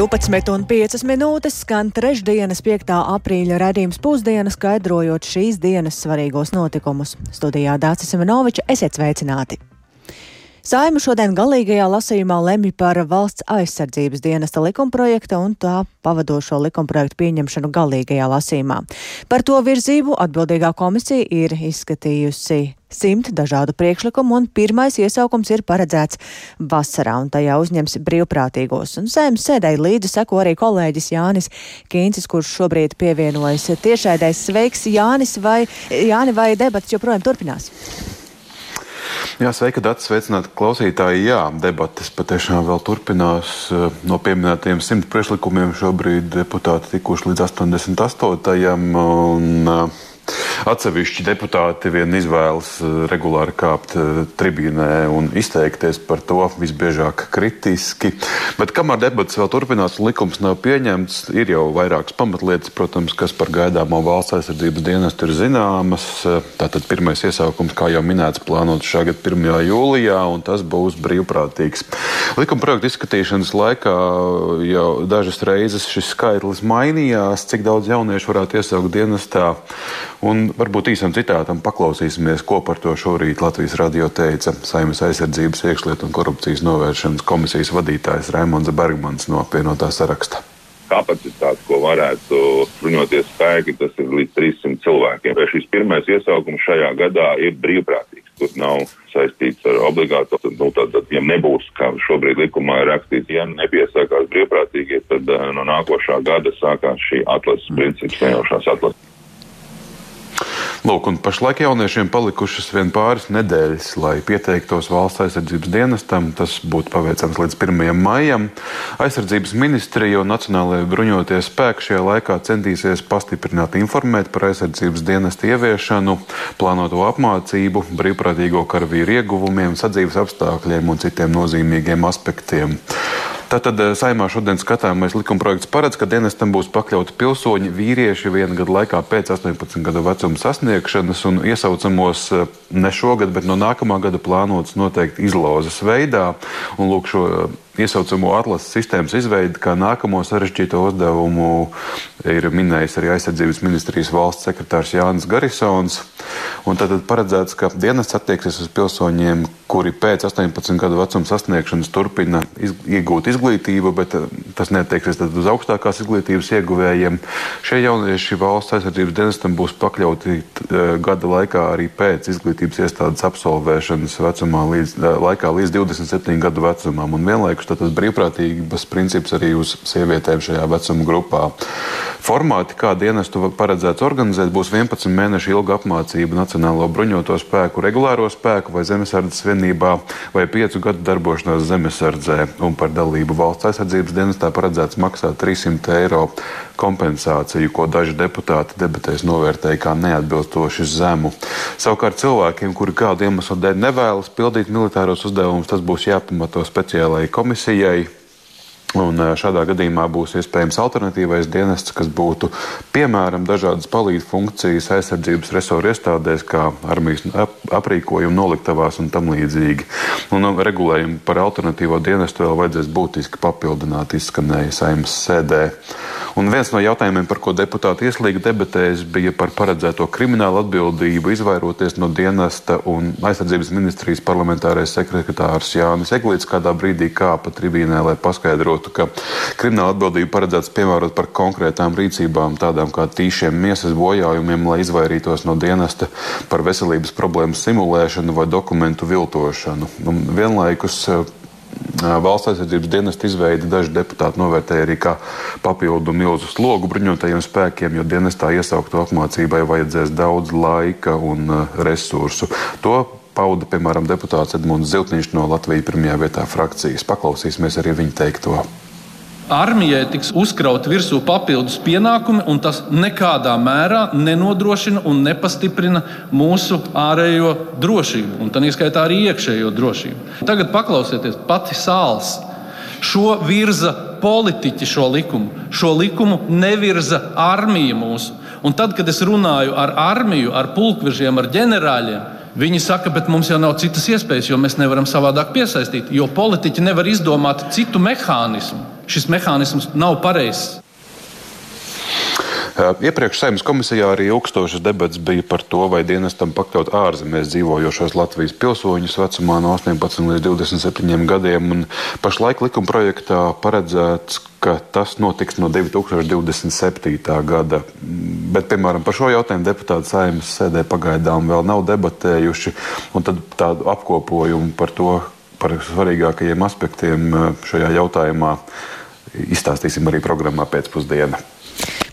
12,5 minūtes skan trešdienas, 5. aprīļa redzījums pusdienas, skaidrojot šīs dienas svarīgos notikumus. Studijā Dācis Semenoviča esiet sveicināti! Saima šodien galīgajā lasījumā lemj par valsts aizsardzības dienesta likumprojekta un tā pavadošo likumprojektu pieņemšanu galīgajā lasījumā. Par to virzību atbildīgā komisija ir izskatījusi simt dažādu priekšlikumu, un pirmais iesaukums ir paredzēts vasarā, un tajā uzņems brīvprātīgos. Un sēmas sēdēji līdzi seko arī kolēģis Jānis Kīncis, kurš šobrīd pievienojas tiešraidēs. Sveiks, Jānis, vai, Jāni, vai debats joprojām turpinās? Jā, sveika, Dārts, sveicināti klausītāji. Jā, debates patiešām vēl turpinās. No pieminētiem simt priekšlikumiem šobrīd deputāti tikuši līdz 88. Un, Atsevišķi deputāti vien izvēlas eh, regulāri kāpt eh, tribīnē un izteikties par to visbiežāk kritiski. Bet kamēr debats vēl turpinās un likums nav pieņemts, ir jau vairākas pamatlietas, protams, kas par gaidāmo valsts aizsardzības dienestu ir zināmas. Tātad pirmais iesaukums, kā jau minēts, plānots šā gada 1. jūlijā, un tas būs brīvprātīgs. Likuma projekta izskatīšanas laikā jau dažas reizes šis skaitlis mainījās, cik daudz jauniešu varētu iesaukt dienestā. Un varbūt īsam citātam paklausīsimies, ko par to šorīt Latvijas radio teica Saimnes aizsardzības iekšlietu un korupcijas novēršanas komisijas vadītājs Raimons Bergmans no apvienotā saraksta kapacitāti, ko varētu bruņoties spēki, tas ir līdz 300 cilvēkiem. Vai šis pirmais iesaukums šajā gadā ir brīvprātīgs? Tur nav saistīts ar obligātu. Nu, tad, tad, ja nebūs, kā šobrīd likumā ir rakstīts, ja nepiesakās brīvprātīgie, tad eh, no nākošā gada sākās šī atlases princips, nejošās atlases. Lūk, un pašlaik jauniešiem palikušas vien pāris nedēļas, lai pieteiktos valsts aizsardzības dienestam. Tas būtu paveicams līdz 1. maijam. Aizsardzības ministrija un Nacionālajie bruņotie spēki šajā laikā centīsies pastiprināt informēt par aizsardzības dienestu ieviešanu, plānoto apmācību, brīvprātīgo karavīru ieguvumiem, sadzīves apstākļiem un citiem nozīmīgiem aspektiem. Tātad eh, saimā šodien skatāmais likumprojekts paredz, ka dienestam būs pakļauti pilsoņi vīrieši viena gada laikā pēc 18 gadu vecuma sasniegšanas un iesaucamos eh, ne šogad, bet no nākamā gada plānots noteikti izlozes veidā. Un lūk, šo eh, iesaucamo atlases sistēmas izveidi, kā nākamo sarežģīto uzdevumu ir minējis arī aizsardzības ministrijas valsts sekretārs Jānis Garisons. Tad paredzēts, ka dienas attieksies uz pilsoņiem, kuri pēc 18 gadu vecuma sasniegšanas turpina iz, iegūt izglītību, bet eh, tas netieksies uz augstākās izglītības ieguvējiem. Šie jaunieši valsts aizsardzības dienestam būs pakļauti uh, gada laikā arī pēc izglītības iestādes absolvēšanas vecumā līdz, uh, laikā līdz 27 gadu vecumam. Un vienlaikus tātad brīvprātības princips arī uz sievietēm šajā vecuma grupā. Formāti, kā dienestu paredzēts organizēt, būs 11 mēnešu ilga apmācība Nacionālo bruņoto spēku, regulāro spēku vai zemesardzes vienībā vai 5 gadu darbošanās zemesardzē. Un par dalību valsts aizsardzības dienestā paredzēts maksāt 300 eiro kompensāciju, ko daži deputāti debatēs novērtēja kā neatbilstoši zemu. Savukārt cilvēkiem, kuri kādu iemeslu dēļ nevēlas pildīt militāros uzdevumus, tas būs jāpamato speciālajai komisijai Un šādā gadījumā būs iespējams alternatīvais dienests, kas būtu piemēram dažādas palīdzīgas funkcijas aizsardzības resoru iestādēs, kā armijas aprīkojuma noliktavās un tam līdzīgi. Un regulējumu par alternatīvo dienestu vēl vajadzēs būtiski papildināt, izskanēja saimnes sēdē. Un viens no jautājumiem, par ko deputāti ieslīga debatēs, bija par paredzēto kriminālu atbildību, izvairoties no dienesta un aizsardzības ministrijas parlamentārais sekretārs Jānis Eglīts kādā brīdī kāpa tribīnē, lai paskaidrotu ka krimināla atbildība paredzēts piemērot par konkrētām rīcībām, tādām kā tīšiem miesas bojājumiem, lai izvairītos no dienesta par veselības problēmu simulēšanu vai dokumentu viltošanu. Un vienlaikus Valsts aizsardzības dienesta izveidi daži deputāti novērtēja arī kā papildu milzu slogu bruņotajiem spēkiem, jo dienestā iesaukto apmācībai vajadzēs daudz laika un resursu. To pauda, piemēram, deputāts Edmunds Ziltniņš no Latvijas pirmajā vietā frakcijas. Paklausīsimies arī viņa teikto. Armijai tiks uzkraut virsū papildus pienākumi, un tas nekādā mērā nenodrošina un nepastiprina mūsu ārējo drošību, un tā skaitā arī iekšējo drošību. Tagad paklausieties, pati sāls. Šo virza politiķi, šo likumu. Šo likumu nevirza armija mūsu. Un tad, kad es runāju ar armiju, ar pulkvežiem, ar ģenerāļiem, Viņi saka, bet mums jau nav citas iespējas, jo mēs nevaram savādāk piesaistīt, jo politiķi nevar izdomāt citu mehānismu. Šis mehānisms nav pareizs. Iepriekš saimnes komisijā arī ilgstošas debats bija par to, vai dienestam pakļaut ārzemēs dzīvojošos Latvijas pilsoņus vecumā no 18 līdz 27 gadiem. Un pašlaik likuma projektā paredzēts, ka tas notiks no 2027. gada. Bet, piemēram, par šo jautājumu deputāti saimnes sēdē pagaidām vēl nav debatējuši. Tad tādu apkopojumu par to, par svarīgākajiem aspektiem šajā jautājumā izstāstīsim arī programmā pēcpusdienā.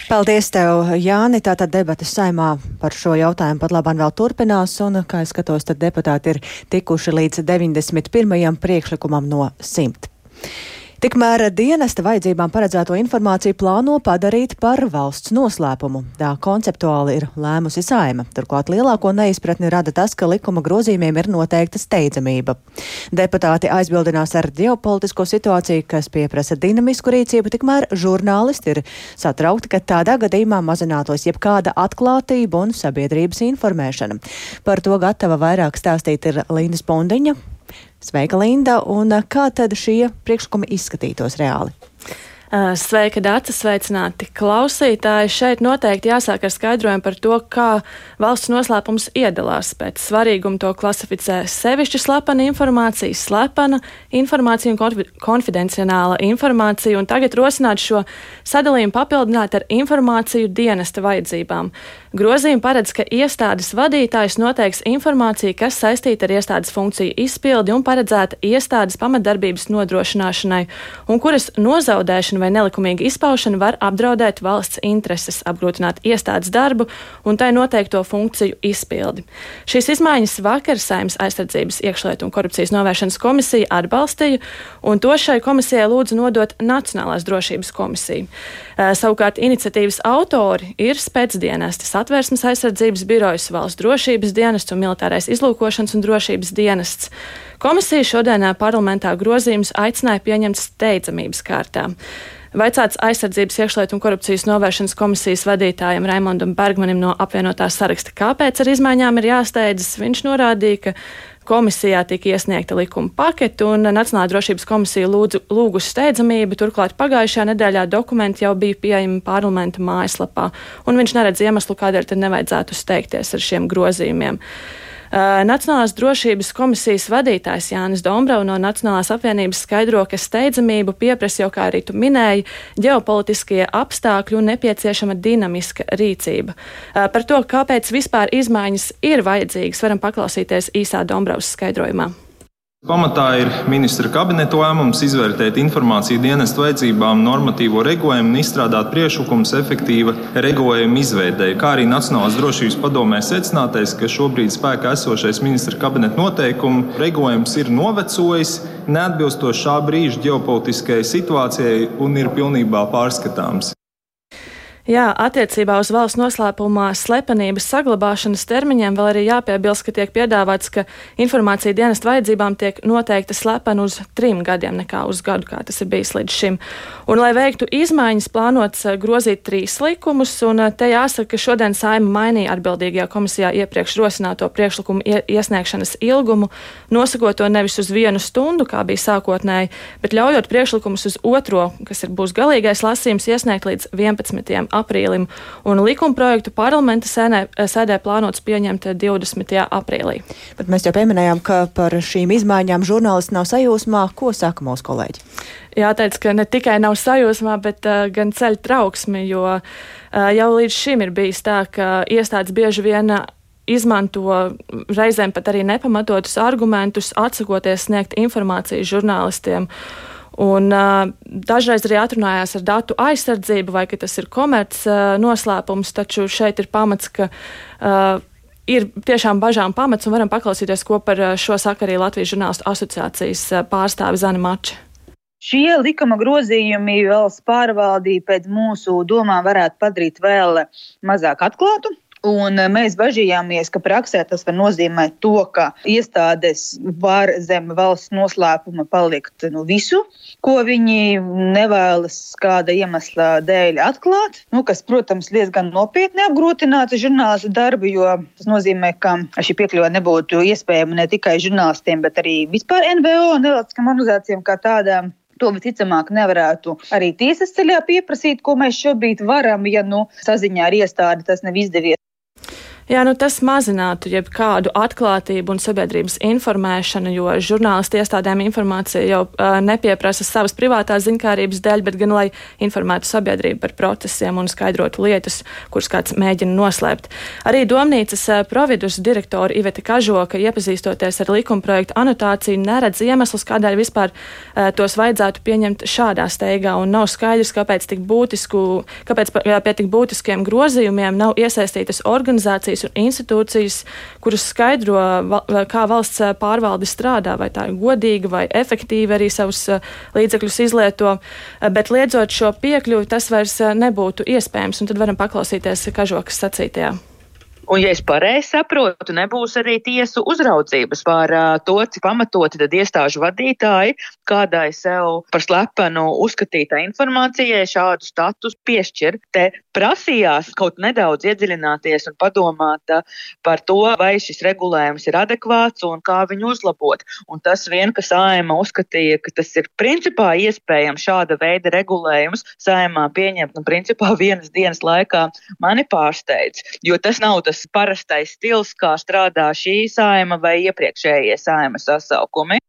Paldies tev, Jāni. Tātad debatas saimā par šo jautājumu pat labāk vēl turpinās, un, kā es skatos, tad deputāti ir tikuši līdz 91. priekšlikumam no 100. Tikmēr dienesta vajadzībām paredzēto informāciju plāno padarīt par valsts noslēpumu. Tā konceptuāli ir lēmusi saima. Turklāt lielāko neizpratni rada tas, ka likuma grozījumiem ir noteikta steidzamība. Deputāti aizbildinās ar ģeopolitisko situāciju, kas pieprasa dinamisku rīcību, tikmēr žurnālisti ir satraukti, ka tādā gadījumā mazinātos jebkāda atklātība un sabiedrības informēšana. Par to gatava vairāk stāstīt ir Līnas Pondiņa. Sveika, Linda! Un kā tad šie priekšlikumi izskatītos reāli? Sveika, Dārsa, sveicināti klausītāji. Šeit noteikti jāsāk ar skaidrojumu par to, kā valsts noslēpums iedalās. Pēc svarīguma to klasificē sevišķi slepena informācija, slepena informācija un konfidencionāla informācija. Un tagad rosināt šo sadalījumu papildināt ar informāciju dienesta vajadzībām. Grozījumi paredz, ka iestādes vadītājs noteiks informāciju, kas saistīta ar iestādes funkciju izpildi un paredzēta iestādes pamatdarbības nodrošināšanai, un kuras nozaudēšana izmantošana vai nelikumīga izpaušana var apdraudēt valsts intereses, apgrūtināt iestādes darbu un tai noteikto funkciju izpildi. Šīs izmaiņas vakar Saimnes aizsardzības iekšlietu un korupcijas novēršanas komisija atbalstīja, un to šai komisijai lūdza nodot Nacionālās drošības komisija. Savukārt iniciatīvas autori ir spēcdienestas atvērsmes aizsardzības birojas, valsts drošības dienests un militārais izlūkošanas un drošības dienests. Komisija šodienā parlamentā grozījumus aicināja pieņemt steidzamības kārtā. Vaicāts aizsardzības iekšlietu un korupcijas novēršanas komisijas vadītājam Raimondam Bergmanim no apvienotā saraksta, kāpēc ar izmaiņām ir jāsteidzas. Viņš norādīja, ka komisijā tika iesniegta likuma pakete, un Nacionālā drošības komisija lūdzu, lūgusi steidzamību. Turklāt pagājušajā nedēļā dokumenti jau bija pieejami parlamenta mājaslapā, un viņš neredz iemeslu, kādēļ tad nevajadzētu steigties ar šiem grozījumiem. Nacionālās drošības komisijas vadītājs Jānis Dombrau no Nacionālās apvienības skaidro, ka steidzamību pieprasa jau, kā arī tu minēji, ģeopolitiskie apstākļi un nepieciešama dinamiska rīcība. Par to, kāpēc vispār izmaiņas ir vajadzīgas, varam paklausīties īsā Dombraus skaidrojumā. Pamatā ir ministra kabineta lēmums izvērtēt informāciju dienestu vajadzībām, normatīvo regulējumu un izstrādāt priekšlikumus efektīva regulējuma izveidēji, kā arī Nacionālās drošības padomē secinātais, ka šobrīd spēkā esošais ministra kabineta noteikumu regulējums ir novecojis, neatbilstoši šā brīža ģeopolitiskajai situācijai un ir pilnībā pārskatāms. Jā, attiecībā uz valsts noslēpumā slepenības saglabāšanas termiņiem vēl arī jāpiebilst, ka tiek piedāvāts, ka informācija dienestu vajadzībām tiek noteikta slepena uz trim gadiem, nekā uz gadu, kā tas ir bijis līdz šim. Un, lai veiktu izmaiņas, plānots eh, grozīt trīs likumus, un eh, te jāsaka, ka šodien saima mainīja atbildīgajā komisijā iepriekš rosināto priekšlikumu iesniegšanas ilgumu, nosakot to nevis uz vienu stundu, kā bija sākotnēji, bet ļaujot priekšlikumus uz otro, kas ir būs galīgais lasījums, iesniegt līdz 11 aprīlim, un likumprojektu parlamenta sēnē, sēdē plānots pieņemt 20. aprīlī. Bet mēs jau pieminējām, ka par šīm izmaiņām žurnālisti nav sajūsmā. Ko saka mūsu kolēģi? Jāteic, ka ne tikai nav sajūsmā, bet uh, gan ceļ trauksmi, jo uh, jau līdz šim ir bijis tā, ka iestādes bieži vien izmanto reizēm pat arī nepamatotus argumentus, atsakoties sniegt informāciju žurnālistiem. Un, uh, dažreiz arī atrunājās ar datu aizsardzību, vai tas ir komerc uh, noslēpums, taču šeit ir pamats, ka uh, ir tiešām bažām pamats, un varam paklausīties, ko par šo saka arī Latvijas žurnālistu asociācijas pārstāve Zana Mača. Šie likuma grozījumi valsts pārvaldība pēc mūsu domām varētu padarīt vēl mazāk atklātu Un eh, mēs bažījāmies, ka praksē tas var nozīmēt to, ka iestādes var zem valsts noslēpuma palikt nu, visu, ko viņi nevēlas kāda iemesla dēļ atklāt. Nu, kas, protams, diezgan nopietni apgrūtinātu žurnālistu darbu, jo tas nozīmē, ka šī piekļuve nebūtu iespējama ne tikai žurnālistiem, bet arī vispār NVO un nevalstiskām organizācijām kā tādām. To visticamāk nevarētu arī tiesas ceļā pieprasīt, ko mēs šobrīd varam, ja nu, saziņā ar iestādi tas nav izdevies. Jā, nu tas mazinātu jebkādu atklātību un sabiedrības informēšanu, jo žurnālisti iestādēm informācija jau uh, nepieprasa savas privātās ziņkārības dēļ, bet gan lai informētu sabiedrību par procesiem un skaidrotu lietas, kuras kāds mēģina noslēpt. Arī domnīcas uh, providus direktora Iveta Kažoka, iepazīstoties ar likumprojektu anotāciju, neredz iemeslus, kādēļ vispār uh, tos vajadzētu pieņemt šādā steigā, un nav skaidrs, kāpēc, tik būtisku, kāpēc pie tik būtiskiem grozījumiem nav iesaistītas organizācijas organizācijas un institūcijas, kuras skaidro, kā valsts pārvalde strādā, vai tā ir godīga vai efektīva arī savus līdzekļus izlieto. Bet liedzot šo piekļuvi, tas vairs nebūtu iespējams, un tad varam paklausīties Kažokas sacītajā. Un, ja es pareizi saprotu, nebūs arī tiesu uzraudzības par to, cik pamatoti tad iestāžu vadītāji kādai sev par slepenu uzskatītai informācijai šādu status piešķir. Te prasījās kaut nedaudz iedziļināties un padomāt uh, par to, vai šis regulējums ir adekvāts un kā viņu uzlabot. Un tas vien, ka Sājuma uzskatīja, ka tas ir principā iespējams šāda veida regulējums Sājumā pieņemt, un principā vienas dienas laikā mani pārsteidz, jo tas nav tas tas parastais stils, kā strādā šī saima vai iepriekšējie saima sasaukumi.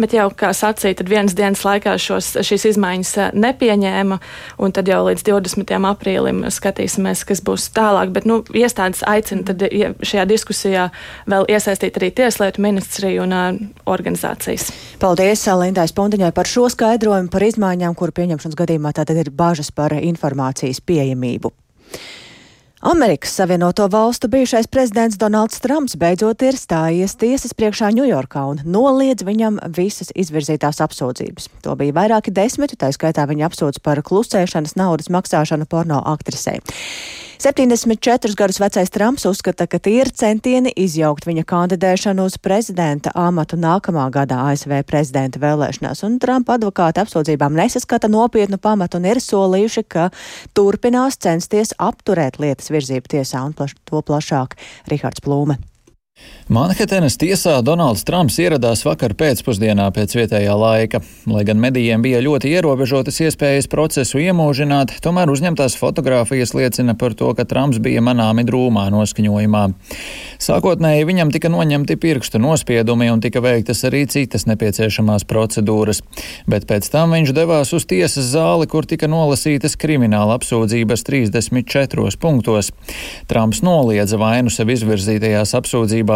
Bet jau, kā sacīja, tad vienas dienas laikā šos, šīs izmaiņas eh, nepieņēma, un tad jau līdz 20. aprīlim skatīsimies, kas būs tālāk. Bet nu, iestādes aicina tad, ja šajā diskusijā vēl iesaistīt arī Tieslietu ministriju un uh, organizācijas. Paldies Lindai Spundiņai par šo skaidrojumu par izmaiņām, kuru pieņemšanas gadījumā tātad ir bažas par informācijas pieejamību. Amerikas Savienoto Valstu bijušais prezidents Donalds Trumps beidzot ir stājies tiesas priekšā Ņujorkā un noliedz viņam visas izvirzītās apsūdzības. To bija vairāki desmiti, tā skaitā viņa apsūdz par klusēšanas naudas maksāšanu porno aktrisei. 74 gadus vecais Trumps uzskata, ka tie ir centieni izjaukt viņa kandidēšanu uz prezidenta amatu nākamā gada ASV prezidenta vēlēšanās, un Trumpa advokāti apsūdzībām nesaskata nopietnu pamatu un ir solījuši, ka turpinās censties apturēt lietas virzību tiesā un plaš, to plašāk Rihards Plūme. Manhetenas tiesā Donalds Trumps ieradās vakar pēcpusdienā pēc vietējā laika. Lai gan medijiem bija ļoti ierobežotas iespējas procesu iemūžināt, tomēr uzņemtās fotogrāfijas liecina par to, ka Trumps bija manāmi drūmā noskaņojumā. Sākotnēji viņam tika noņemti pirkstu nospiedumi un tika veiktas arī citas nepieciešamās procedūras, bet pēc tam viņš devās uz tiesas zāli, kur tika nolasītas krimināla apsūdzības 34 punktos. Trumps noliedza vainu sev izvirzītajās apsūdzībās.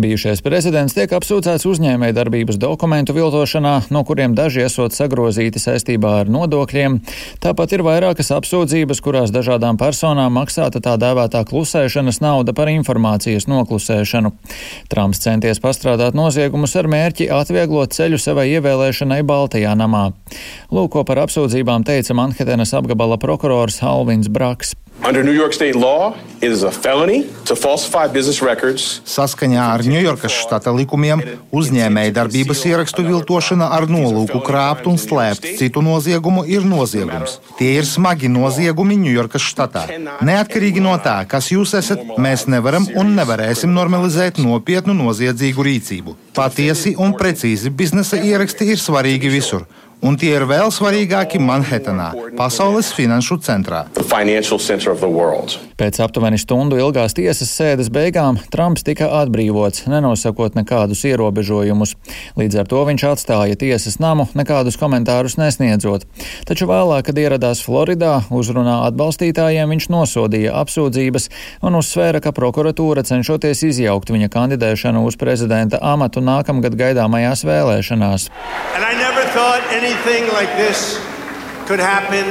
Bijušais prezidents tiek apsūdzēts uzņēmēja darbības dokumentu viltošanā, no kuriem daži esot sagrozīti saistībā ar nodokļiem. Tāpat ir vairākas apsūdzības, kurās dažādām personām maksāta tā dēvētā klusēšanas nauda par informācijas noklusēšanu. Trumps centies pastrādāt noziegumus ar mērķi atvieglot ceļu savai ievēlēšanai Baltajā namā. Lūko par apsūdzībām teica Manhetenas apgabala prokurors Alvins Braks. Under New York state law, it is a felony to falsify business records. Saskaņā ar Ņujorkas štata likumiem uzņēmēja darbības ierakstu viltošana ar nolūku krāpt un slēpt citu noziegumu ir noziegums. Tie ir smagi noziegumi Ņujorkas štatā. Neatkarīgi no tā, kas jūs esat, mēs nevaram un nevarēsim normalizēt nopietnu noziedzīgu rīcību. Patiesi un precīzi biznesa ieraksti ir svarīgi visur un tie ir vēl svarīgāki Manhetenā, pasaules finanšu centrā. Pēc aptuveni stundu ilgās tiesas sēdes beigām Trumps tika atbrīvots, nenosakot nekādus ierobežojumus. Līdz ar to viņš atstāja tiesas namu, nekādus komentārus nesniedzot. Taču vēlāk, kad ieradās Floridā, uzrunā atbalstītājiem viņš nosodīja apsūdzības un uzsvēra, ka prokuratūra cenšoties izjaukt viņa kandidēšanu uz prezidenta amatu nākamgad gaidāmajās vēlēšanās like could happen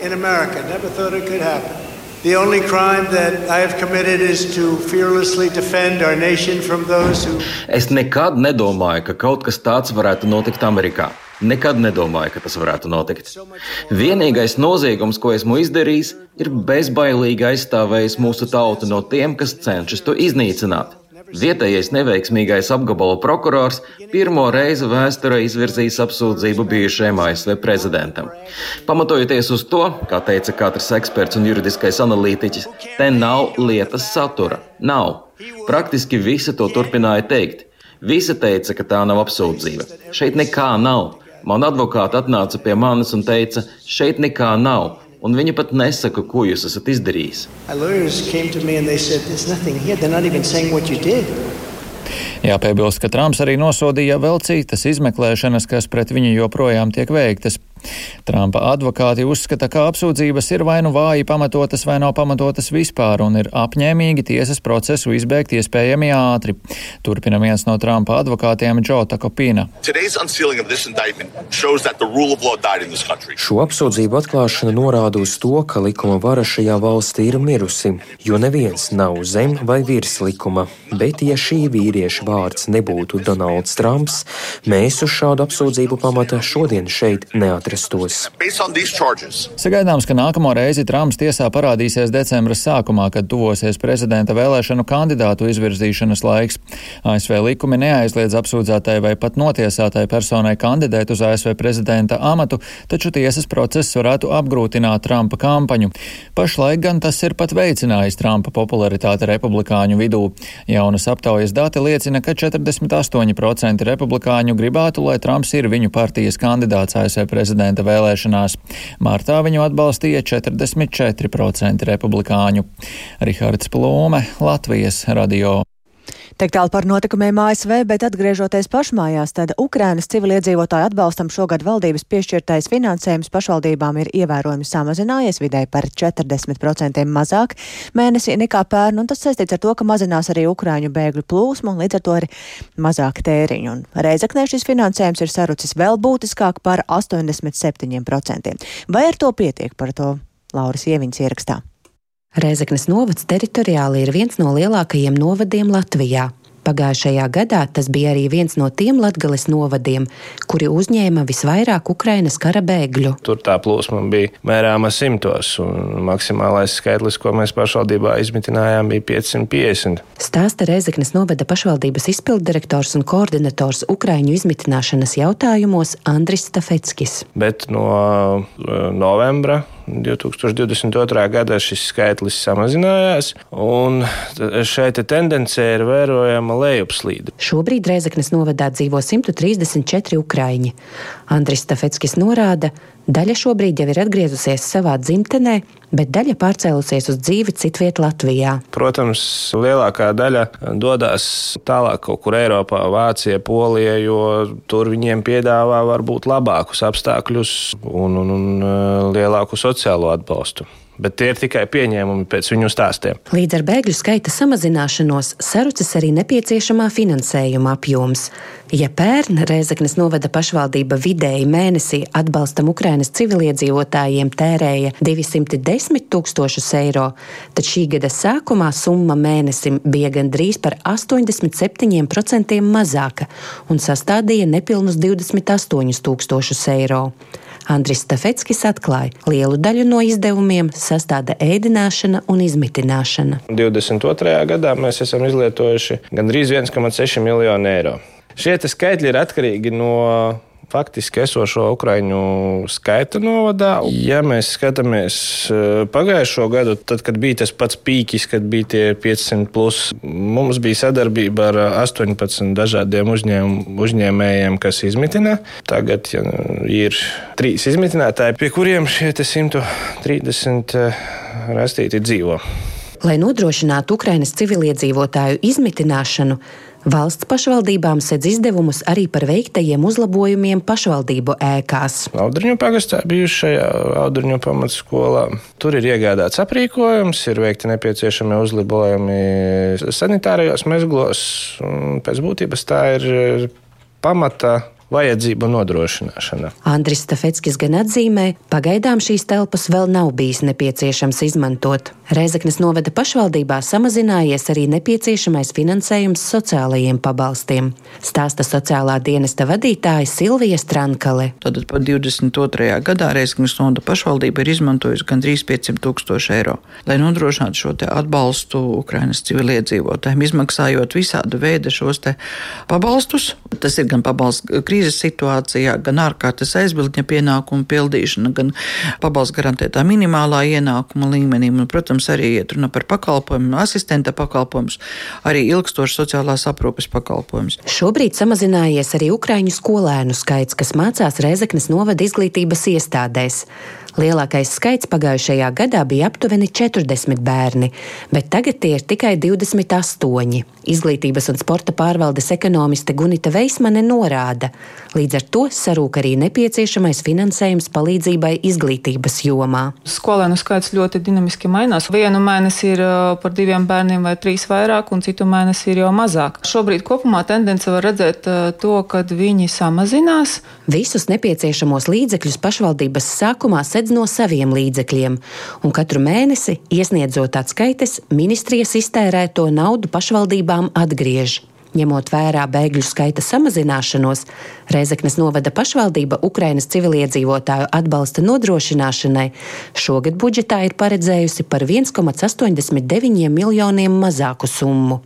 in America. Never thought it could happen. The only crime that I have committed is to fearlessly defend our nation from those who. Es nekad nedomāju, ka kaut kas tāds varētu notikt Amerikā. Nekad nedomāju, ka tas varētu notikt. Vienīgais noziegums, ko esmu izdarījis, ir bezbailīgi aizstāvējis mūsu tautu no tiem, kas cenšas to iznīcināt. Vietējais neveiksmīgais apgabala prokurors pirmo reizi vēsturē izvirzījis apsūdzību bijušajam ASV prezidentam. Pamatojoties uz to, kā teica katrs eksperts un juridiskais analītiķis, te nav lietas satura. Nav. Praktiski visi to turpināja teikt. Visi teica, ka tā nav apsūdzība. Šeit nekā nav. Man advokāti atnāca pie manis un teica, šeit nekā nav un viņi pat nesaka, ko jūs esat izdarījis. Jāpiebilst, ka Trumps arī nosodīja vēl citas izmeklēšanas, kas pret viņu joprojām tiek veiktas. Trumpa advokāti uzskata, ka apsūdzības ir vai nu vāji pamatotas, vai nav pamatotas vispār, un ir apņēmīgi tiesas procesu izbeigt iespējami ātri. Turpina viens no Trumpa advokātiem Džo Takopina. Šo apsūdzību atklāšana norāda uz to, ka likuma vara šajā valstī ir mirusi, jo neviens nav zem vai virs likuma. Bet, ja šī vīrieša vārds nebūtu Donalds Trumps, mēs uz šādu apsūdzību pamata šodien šeit neatrastos atrastos. Sagaidāms, ka nākamo reizi Trumps tiesā parādīsies decembra sākumā, kad tuvosies prezidenta vēlēšanu kandidātu izvirzīšanas laiks. ASV likumi neaizliedz apsūdzētai vai pat notiesātai personai kandidēt uz ASV prezidenta amatu, taču tiesas process varētu apgrūtināt Trumpa kampaņu. Pašlaik gan tas ir pat veicinājis Trumpa popularitāti republikāņu vidū. Jaunas aptaujas dati liecina, ka 48% republikāņu gribētu, lai Trumps ir viņu partijas kandidāts ASV prezidenta prezidenta vēlēšanās. Martā viņu atbalstīja 44% republikāņu. Rihards Plūme, Latvijas radio. Tik tālu par notikumiem ASV, bet atgriežoties pašmājās, tad Ukrainas civiliedzīvotāju atbalstam šogad valdības piešķirtais finansējums pašvaldībām ir ievērojami samazinājies vidēji par 40% mazāk mēnesī nekā pērn, un tas saistīts ar to, ka mazinās arī Ukraiņu bēgļu plūsmu un līdz ar to arī mazāk tēriņu. Un Reizeknē šis finansējums ir sarucis vēl būtiskāk par 87%. Vai ar to pietiek par to Lauras Ieviņas ierakstā? Rēzeknes novads teritoriāli ir viens no lielākajiem novadiem Latvijā. Pagājušajā gadā tas bija arī viens no tiem latgales novadiem, kuri uzņēma visvairāk Ukrainas kara bēgļu. Tur tā plūsma bija mērāma simtos, un maksimālais skaitlis, ko mēs pašvaldībā izmitinājām, bija 550. Stāsta Reizeknas novada pašvaldības izpilddirektors un koordinators Ukraiņu izmitināšanas jautājumos Andris Stafeckis. Bet no eh, novembra 2022. gadā šis skaitlis samazinājās, un šeit tendence ir vērojama lejupslīde. Šobrīd Reizeknas novadā dzīvo 134 ukraiņi. Andris Stafeckis norāda, Daļa šobrīd jau ir atgriezusies savā dzimtenē, bet daļa pārcēlusies uz dzīvi citviet Latvijā. Protams, lielākā daļa dodas tālāk kaut kur Eiropā, Vācijā, Polijā, jo tur viņiem piedāvā varbūt labākus apstākļus un, un, un uh, lielāku sociālo atbalstu bet tie ir tikai pieņēmumi pēc viņu stāstiem. Līdz ar bēgļu skaita samazināšanos sarucis arī nepieciešamā finansējuma apjoms. Ja pērn Rēzaknes novada pašvaldība vidēji mēnesī atbalstam Ukrainas civiliedzīvotājiem tērēja 210 tūkstošus eiro, tad šī gada sākumā summa mēnesim bija gandrīz par 87% mazāka un sastādīja nepilnus 28 tūkstošus eiro. Andris Stafetskis atklāja, lielu daļu no izdevumiem sastāda ēdināšana un izmitināšana. 22. gadā mēs esam izlietojuši gandrīz 1,6 miljonu eiro. Šie skaitļi ir atkarīgi no faktiski esošo ukraiņu skaitu novadā. Ja mēs skatāmies eh, pagājušo gadu, tad, kad bija tas pats pīķis, kad bija tie 500, plus, mums bija sadarbība ar 18 dažādiem uzņēm, uzņēmējiem, kas izmitina. Tagad ja, ir trīs izmitinātāji, pie kuriem šie 130 eh, rastīti dzīvo. Lai nodrošinātu Ukrainas civiliedzīvotāju izmitināšanu, Valsts pašvaldībām sedz izdevumus arī par veiktajiem uzlabojumiem pašvaldību ēkās. Audriņu pagastā bijušajā Audriņu pamatskolā. Tur ir iegādāts aprīkojums, ir veikti nepieciešami uzlabojumi sanitārajos mezglos. Pēc būtības tā ir pamata vajadzību nodrošināšana. Andris Stafetskis gan atzīmē, pagaidām šīs telpas vēl nav bijis nepieciešams izmantot. Reizeknas novada pašvaldībā samazinājies arī nepieciešamais finansējums sociālajiem pabalstiem, stāsta sociālā dienesta vadītāja Silvija Strankale. Tad par 22. gadā Reizeknas novada pašvaldība ir izmantojusi gandrīz 500 tūkstoši eiro, lai nodrošinātu šo atbalstu Ukrainas civiliedzīvotājiem, izmaksājot visādu veidu šos pabalstus. Tas ir gan pabalsts krīzes situācijā, gan ārkārtas aizbildņa pienākumu pildīšana, gan pabalsts garantētā minimālā ienākuma līmenī. Un, protams, arī iet runa par pakalpojumu, asistenta pakalpojumus, arī ilgstošas sociālās aprūpes pakalpojumus. Šobrīd samazinājies arī ukraiņu skolēnu skaits, kas mācās Reizeknas novada izglītības iestādēs. Lielākais skaits pagājušajā gadā bija aptuveni 40 bērni, bet tagad tie ir tikai 28. Izglītības un sporta pārvaldes ekonomiste Gunita Veismane norāda, līdz ar to sarūk arī nepieciešamais finansējums palīdzībai izglītības jomā. Skolēnu skaits ļoti dinamiski mainās. Vienu mēnesi ir par diviem bērniem vai trīs vairāk, un citu mēnesi ir jau mazāk. Šobrīd kopumā tendence var redzēt to, ka viņi samazinās. Visus nepieciešamos līdzekļus pašvaldības sākumā sedz sedz no saviem līdzekļiem, un katru mēnesi, iesniedzot atskaites, ministrijas iztērēto naudu pašvaldībām atgriež. Ņemot vērā bēgļu skaita samazināšanos, Reizeknas novada pašvaldība Ukrainas civiliedzīvotāju atbalsta nodrošināšanai šogad budžetā ir paredzējusi par 1,89 miljoniem mazāku summu.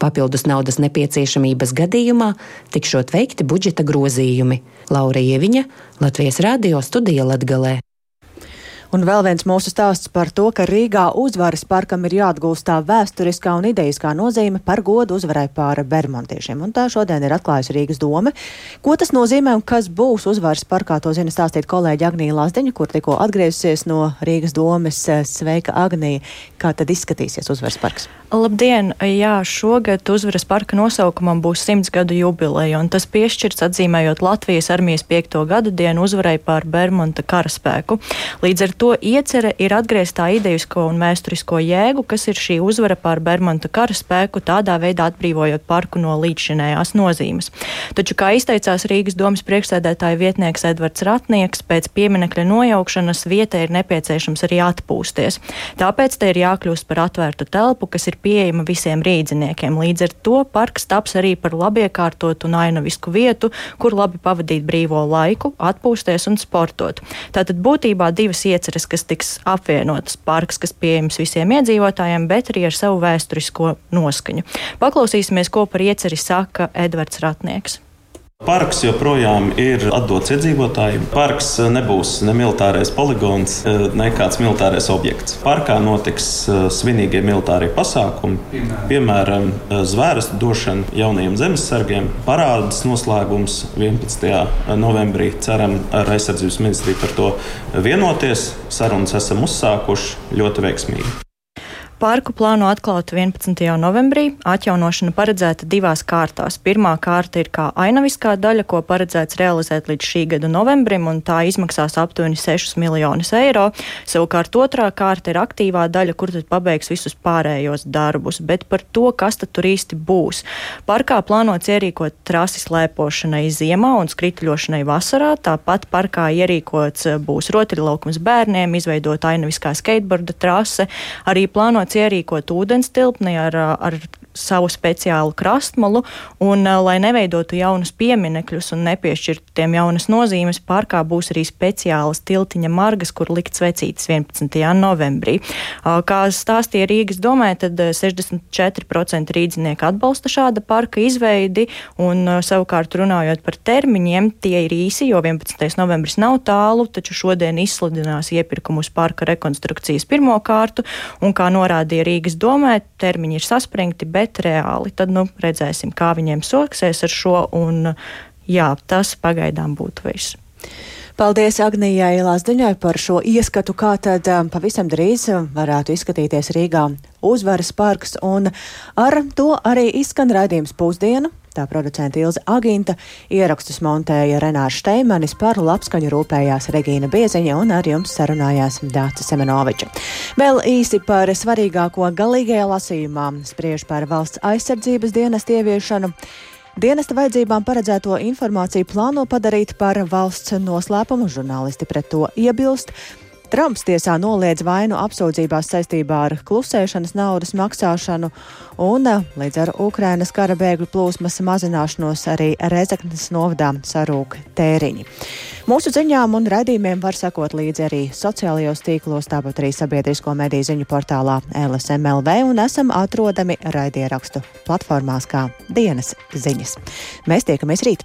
Papildus naudas nepieciešamības gadījumā tikšot veikti budžeta grozījumi. Laura Ieviņa, Latvijas Rādio studija Latgalē. Un vēl viens mūsu stāsts par to, ka Rīgā uzvaras parkam ir jāatgūst tā vēsturiskā un idejiskā nozīme par godu uzvarai pār bermontiešiem. Un tā šodien ir atklājusi Rīgas doma. Ko tas nozīmē un kas būs uzvaras parkā, to zina stāstīt kolēģi Agnija Lazdiņa, kur tikko atgriezusies no Rīgas domes. Sveika, Agnija! Kā tad izskatīsies uzvaras parks? Labdien! Jā, šogad uzvaras parka nosaukumam būs simts gadu jubileja, un tas piešķirts atzīmējot Latvijas armijas piekto gadu dienu uzvarai pār Bermonta karaspēku. Līdz ar to iecerē ir atgriezt tā idejisko un mēsturisko jēgu, kas ir šī uzvara pār Bermuda kara spēku, tādā veidā atbrīvojot parku no līdzšinējās nozīmes. Taču, kā izteicās Rīgas domas priekšsēdētāja vietnieks Edvards Ratnieks, pēc pieminekļa nojaukšanas vietai ir nepieciešams arī atpūsties. Tāpēc te ir jākļūst par atvērtu telpu, kas ir pieejama visiem rīdziniekiem. Līdz ar to parks taps arī par labiekārtotu un ainavisku vietu, kur labi pavadīt brīvo laiku, atpūsties un sportot. Tātad būtībā divas ieceres ieceres, kas tiks apvienotas parks, kas pieejams visiem iedzīvotājiem, bet arī ar savu vēsturisko noskaņu. Paklausīsimies, ko par ieceri saka Edvards Ratnieks. Parks joprojām ir atdots iedzīvotājiem. Parks nebūs ne militārais poligons, ne kāds militārais objekts. Parkā notiks eh, svinīgie militārie pasākumi, piemēram, zvērestu došana jaunajiem zemesargiem, parādas noslēgums 11. novembrī. Ceram ar aizsardzības ministriju par to vienoties. Sarunas esam uzsākuši ļoti veiksmīgi. Parku plāno atklāt 11. novembrī. Atjaunošana paredzēta divās kārtās. Pirmā kārta ir kā ainaviskā daļa, ko paredzēts realizēt līdz šī gada novembrim, un tā izmaksās aptuveni 6 miljonus eiro. Savukārt otrā kārta ir aktīvā daļa, kur tad pabeigs visus pārējos darbus. Bet par to, kas tad tur īsti būs. Parkā plānots ierīkot trasi slēpošanai ziemā un skrituļošanai vasarā. Tāpat parkā ierīkots būs rotaļlaukums bērniem, izveidot ainaviskā skateboarda trase. Arī plānots plānots ierīkot ūdens tilpni ar, ar savu speciālu krastmalu, un, lai neveidotu jaunus pieminekļus un nepiešķirtu tiem jaunas nozīmes, parkā būs arī speciālas tiltiņa margas, kur likt svecītas 11. novembrī. Kā stāstīja Rīgas domē, tad 64% rīdzinieku atbalsta šāda parka izveidi, un savukārt runājot par termiņiem, tie ir īsi, jo 11. novembris nav tālu, taču šodien izsludinās iepirkumu uz parka rekonstrukcijas pirmo kārtu, un kā norādīja Rīgas domē, termiņi ir saspringti, bet bet reāli tad nu, redzēsim, kā viņiem soksies ar šo. Un, jā, tas pagaidām būtu viss. Paldies Agnijai Lazdiņai par šo ieskatu, kā tad um, pavisam drīz varētu izskatīties Rīgā uzvaras parks, un ar to arī izskan raidījums pusdienu. Tā producenta Ilza Aginta ierakstus montēja Renārs Šteimanis, par labskaņu rūpējās Regīna Bieziņa un ar jums sarunājās Dāca Semenoviča. Vēl īsi par svarīgāko galīgajā lasījumā spriež par valsts aizsardzības dienas ieviešanu. Dienesta vajadzībām paredzēto informāciju plāno padarīt par valsts noslēpumu. Žurnālisti pret to iebilst. Trumps tiesā noliedz vainu apsūdzībās saistībā ar klusēšanas naudas maksāšanu, un eh, līdz ar Ukrainas kara bēgļu plūsmas mazināšanos arī Rezeknes novadā sarūk tēriņi. Mūsu ziņām un raidījumiem var sekot līdzi arī sociālajos tīklos, tāpat arī sabiedrisko mediju ziņu portālā LSMLV un esam atrodami raidierakstu platformās kā dienas ziņas. Mēs tiekamies rīt!